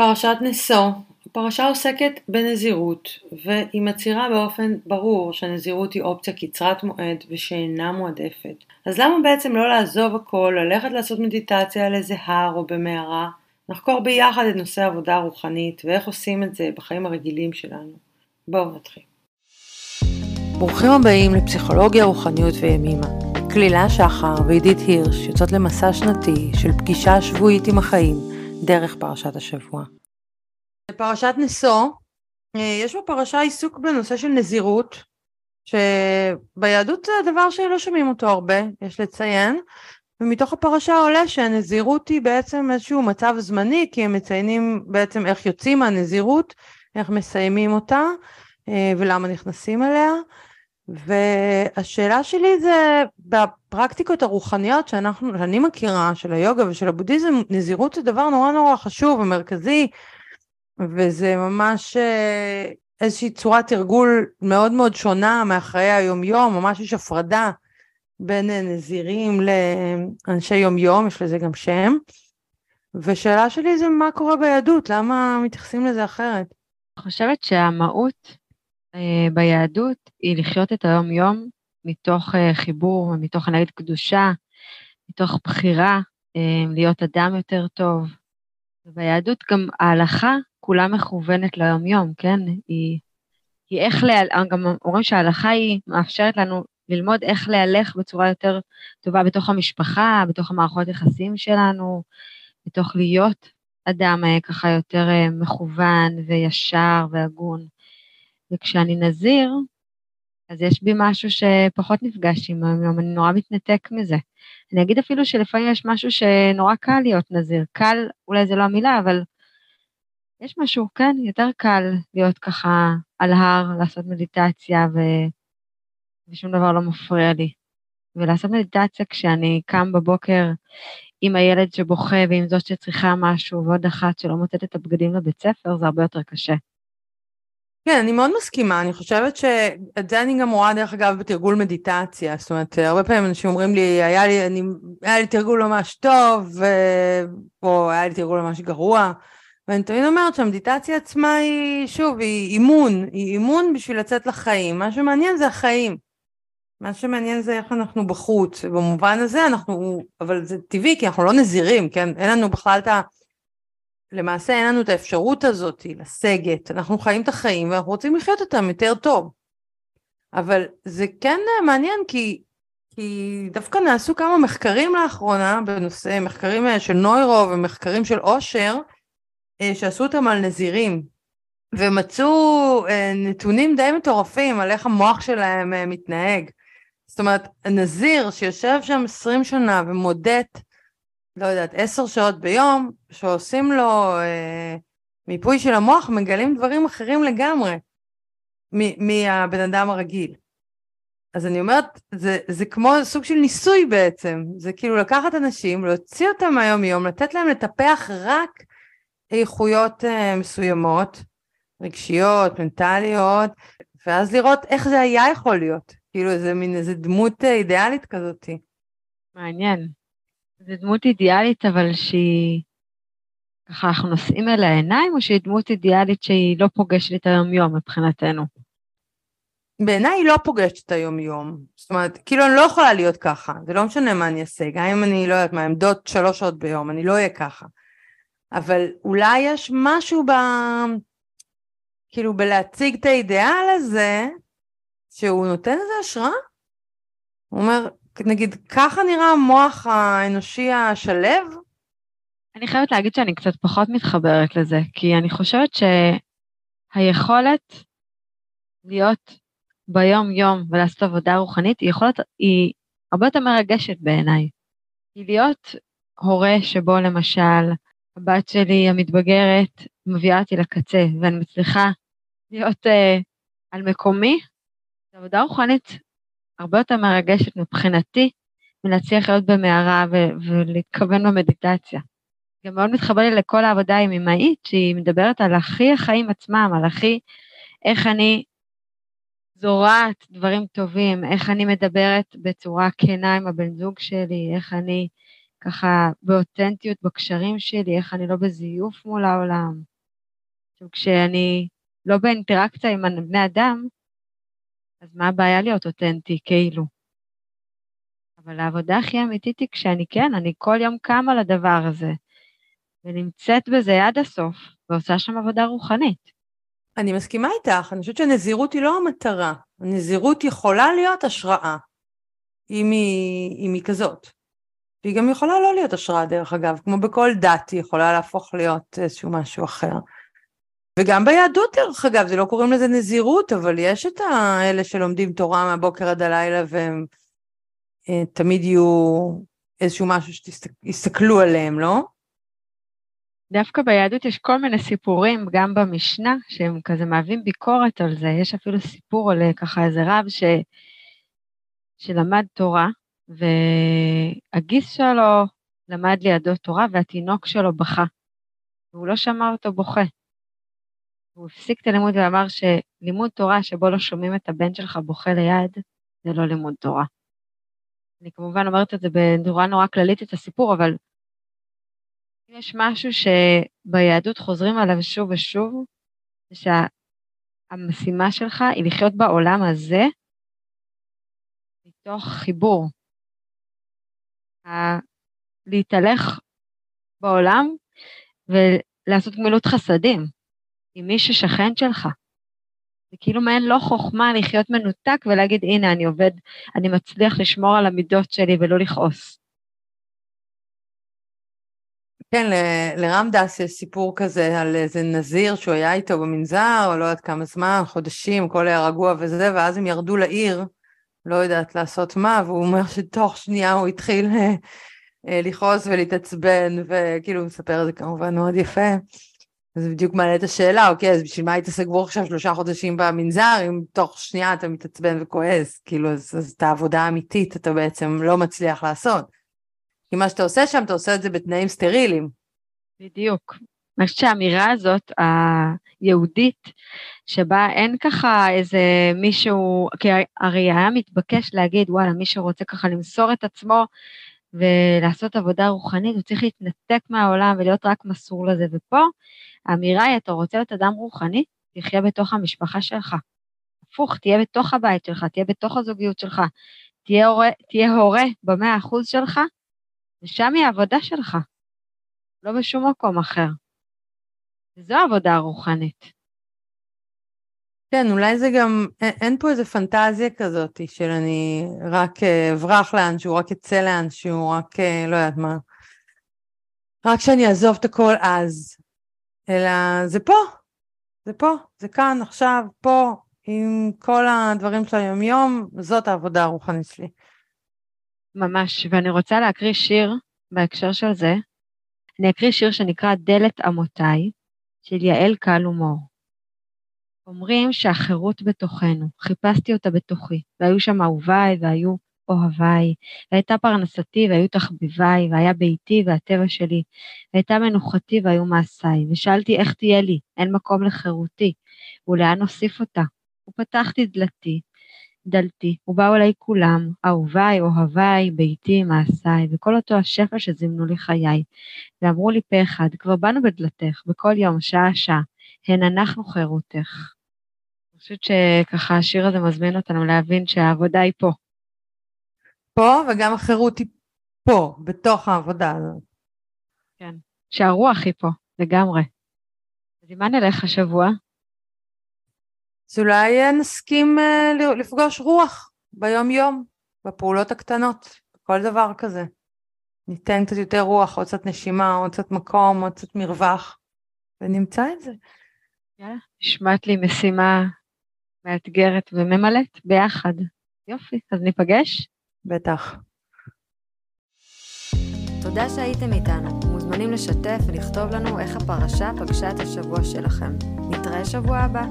פרשת נשוא הפרשה עוסקת בנזירות, והיא מצהירה באופן ברור שנזירות היא אופציה קצרת מועד ושאינה מועדפת. אז למה בעצם לא לעזוב הכל, ללכת לעשות מדיטציה על איזה הר או במערה? נחקור ביחד את נושא העבודה הרוחנית ואיך עושים את זה בחיים הרגילים שלנו. בואו נתחיל. ברוכים הבאים לפסיכולוגיה, רוחניות וימימה. כלילה שחר ועידית הירש יוצאות למסע שנתי של פגישה שבועית עם החיים דרך פרשת השבוע. פרשת נשוא, אה, יש בפרשה עיסוק בנושא של נזירות, שביהדות זה הדבר שלא שומעים אותו הרבה, יש לציין, ומתוך הפרשה עולה שהנזירות היא בעצם איזשהו מצב זמני, כי הם מציינים בעצם איך יוצאים מהנזירות, איך מסיימים אותה, אה, ולמה נכנסים אליה. והשאלה שלי זה בפרקטיקות הרוחניות שאנחנו, שאני מכירה, של היוגה ושל הבודהיזם, נזירות זה דבר נורא נורא חשוב ומרכזי, וזה ממש אה, איזושהי צורת תרגול מאוד מאוד שונה מהחיי היומיום, ממש יש הפרדה בין אה, נזירים לאנשי יומיום, יש לזה גם שם. ושאלה שלי זה מה קורה ביהדות, למה מתייחסים לזה אחרת? אני חושבת שהמהות ביהדות היא לחיות את היום-יום מתוך אה, חיבור ומתוך נגיד קדושה, מתוך בחירה אה, להיות אדם יותר טוב. וביהדות גם ההלכה כולה מכוונת ליום-יום, כן? היא, היא איך, לה, גם אומרים שההלכה היא מאפשרת לנו ללמוד איך להלך בצורה יותר טובה בתוך המשפחה, בתוך המערכות יחסים שלנו, בתוך להיות אדם ככה יותר מכוון וישר והגון. וכשאני נזיר, אז יש בי משהו שפחות נפגש עם היום, אני נורא מתנתק מזה. אני אגיד אפילו שלפעמים יש משהו שנורא קל להיות נזיר. קל, אולי זה לא המילה, אבל יש משהו, כן, יותר קל להיות ככה על הר, לעשות מדיטציה ו... ושום דבר לא מפריע לי. ולעשות מדיטציה כשאני קם בבוקר עם הילד שבוכה ועם זאת שצריכה משהו ועוד אחת שלא מוצאת את הבגדים לבית ספר, זה הרבה יותר קשה. כן, אני מאוד מסכימה, אני חושבת שאת זה אני גם רואה דרך אגב בתרגול מדיטציה, זאת אומרת, הרבה פעמים אנשים אומרים לי, היה לי, אני, היה לי תרגול ממש טוב, ו... או היה לי תרגול ממש גרוע, ואני תמיד אומרת שהמדיטציה עצמה היא, שוב, היא אימון, היא אימון בשביל לצאת לחיים, מה שמעניין זה החיים. מה שמעניין זה איך אנחנו בחוץ, ובמובן הזה אנחנו, אבל זה טבעי, כי אנחנו לא נזירים, כן? אין לנו בכלל את ה... למעשה אין לנו את האפשרות הזאת לסגת, אנחנו חיים את החיים ואנחנו רוצים לחיות אותם יותר טוב. אבל זה כן מעניין כי, כי דווקא נעשו כמה מחקרים לאחרונה בנושא, מחקרים של נוירו ומחקרים של עושר, אה, שעשו אותם על נזירים, ומצאו אה, נתונים די מטורפים על איך המוח שלהם אה, מתנהג. זאת אומרת, נזיר שיושב שם 20 שנה ומודט לא יודעת, עשר שעות ביום, שעושים לו אה, מיפוי של המוח, מגלים דברים אחרים לגמרי מהבן אדם הרגיל. אז אני אומרת, זה, זה כמו סוג של ניסוי בעצם, זה כאילו לקחת אנשים, להוציא אותם מהיום-יום, לתת להם לטפח רק איכויות אה, מסוימות, רגשיות, מנטליות, ואז לראות איך זה היה יכול להיות, כאילו איזה מין איזה דמות אה, אידיאלית כזאתי. מעניין. זו דמות אידיאלית, אבל שהיא... ככה אנחנו נושאים אל העיניים, או שהיא דמות אידיאלית שהיא לא פוגשת את היום-יום מבחינתנו? בעיניי היא לא פוגשת את היום-יום. זאת אומרת, כאילו אני לא יכולה להיות ככה, זה לא משנה מה אני אעשה, גם אם אני לא יודעת מה, עמדות שלוש שעות ביום, אני לא אהיה ככה. אבל אולי יש משהו ב... כאילו בלהציג את האידיאל הזה, שהוא נותן איזה השראה. הוא אומר, נגיד, ככה נראה המוח האנושי השלב? אני חייבת להגיד שאני קצת פחות מתחברת לזה, כי אני חושבת שהיכולת להיות ביום-יום ולעשות עבודה רוחנית, היא יכולת, היא הרבה יותר מרגשת בעיניי. היא להיות הורה שבו למשל הבת שלי המתבגרת מביאה אותי לקצה, ואני מצליחה להיות uh, על מקומי, זו עבודה רוחנית הרבה יותר מרגשת מבחינתי מלהצליח להיות במערה ו- ולהתכוון במדיטציה. גם מאוד מתחבר לי לכל העבודה עם אמהית, שהיא מדברת על הכי החיים עצמם, על הכי איך אני זורעת דברים טובים, איך אני מדברת בצורה כנה עם הבן זוג שלי, איך אני ככה באותנטיות בקשרים שלי, איך אני לא בזיוף מול העולם. כשאני לא באינטראקציה עם בני אדם, אז מה הבעיה להיות אותנטי, כאילו? אבל העבודה הכי אמיתית היא כשאני כן, אני כל יום קמה לדבר הזה, ונמצאת בזה עד הסוף, ועושה שם עבודה רוחנית. אני מסכימה איתך, אני חושבת שנזירות היא לא המטרה. הנזירות יכולה להיות השראה, אם היא, אם היא כזאת. והיא גם יכולה לא להיות השראה דרך אגב, כמו בכל דת היא יכולה להפוך להיות איזשהו משהו אחר. וגם ביהדות דרך אגב, זה לא קוראים לזה נזירות, אבל יש את האלה שלומדים תורה מהבוקר עד הלילה והם אה, תמיד יהיו איזשהו משהו שתסתכלו עליהם, לא? דווקא ביהדות יש כל מיני סיפורים, גם במשנה, שהם כזה מהווים ביקורת על זה. יש אפילו סיפור על ככה איזה רב ש... שלמד תורה, והגיס שלו למד לידו תורה, והתינוק שלו בכה, והוא לא שמע אותו בוכה. הוא הפסיק את הלימוד ואמר שלימוד תורה שבו לא שומעים את הבן שלך בוכה ליד, זה לא לימוד תורה. אני כמובן אומרת את זה בצורה נורא כללית את הסיפור, אבל אם יש משהו שביהדות חוזרים עליו שוב ושוב, זה שהמשימה שלך היא לחיות בעולם הזה מתוך חיבור. להתהלך בעולם ולעשות גמילות חסדים עם מי ששכן שלך. זה כאילו מעין לא חוכמה לחיות מנותק ולהגיד, הנה, אני עובד, אני מצליח לשמור על המידות שלי ולא לכעוס. כן, לרם דס יש סיפור כזה על איזה נזיר שהוא היה איתו במנזר, או לא יודעת כמה זמן, חודשים, הכל היה רגוע וזה, ואז הם ירדו לעיר, לא יודעת לעשות מה, והוא אומר שתוך שנייה הוא התחיל אה, אה, לכעוס ולהתעצבן, וכאילו הוא מספר את זה כמובן מאוד יפה. זה בדיוק מעלה את השאלה, אוקיי, אז בשביל מה היית סגור עכשיו שלושה חודשים במנזר, אם תוך שנייה אתה מתעצבן וכועס, כאילו, אז, אז את העבודה האמיתית אתה בעצם לא מצליח לעשות. כי מה שאתה עושה שם, אתה עושה את זה בתנאים סטריליים. בדיוק. אני חושבת שהאמירה הזאת, היהודית, שבה אין ככה איזה מישהו, כי הרי היה מתבקש להגיד, וואלה, מי שרוצה ככה למסור את עצמו ולעשות עבודה רוחנית, הוא צריך להתנתק מהעולם ולהיות רק מסור לזה. ופה האמירה היא, אתה רוצה להיות אדם רוחני? תחיה בתוך המשפחה שלך. הפוך, תהיה בתוך הבית שלך, תהיה בתוך הזוגיות שלך, תהיה הורה, במאה אחוז שלך, ושם היא העבודה שלך, לא בשום מקום אחר. וזו העבודה הרוחנית. כן, אולי זה גם, אין פה איזה פנטזיה כזאת של אני רק אה, אברח לאנשהו, רק אצא לאנשהו, רק אה, לא יודעת מה. רק שאני אעזוב את הכל אז. אלא זה פה, זה פה, זה כאן, עכשיו, פה, עם כל הדברים של היומיום, זאת העבודה הרוחנית שלי. ממש, ואני רוצה להקריא שיר בהקשר של זה. אני אקריא שיר שנקרא דלת אמותיי, של יעל קל הומור. אומרים שהחירות בתוכנו, חיפשתי אותה בתוכי, והיו שם אהוביי והיו אוהביי, והייתה פרנסתי והיו תחביביי, והיה ביתי והטבע שלי, והייתה מנוחתי והיו מעשיי, ושאלתי איך תהיה לי, אין מקום לחירותי, ולאן אוסיף אותה? ופתחתי דלתי, דלתי, ובאו אליי כולם, אהוביי, אוהביי, ביתי, מעשיי, וכל אותו השפע שזימנו לי חיי. ואמרו לי פה אחד, כבר באנו בדלתך, בכל יום, שעה-שעה, הן אנחנו חירותך. אני חושבת שככה השיר הזה מזמין אותנו להבין שהעבודה היא פה. פה, וגם החירות היא פה, בתוך העבודה הזאת. כן, שהרוח היא פה, לגמרי. אז עם מה נלך השבוע? אז אולי נסכים אה, לפגוש רוח ביום-יום, בפעולות הקטנות, כל דבר כזה. ניתן קצת יותר רוח, עוד קצת נשימה, עוד קצת מקום, עוד קצת מרווח, ונמצא את זה. יאללה, נשמעת לי משימה מאתגרת וממלאת ביחד. יופי, אז ניפגש? בטח. תודה שהייתם איתנו. מוזמנים לשתף ולכתוב לנו איך הפרשה פגשה את השבוע שלכם. נתראה שבוע הבא.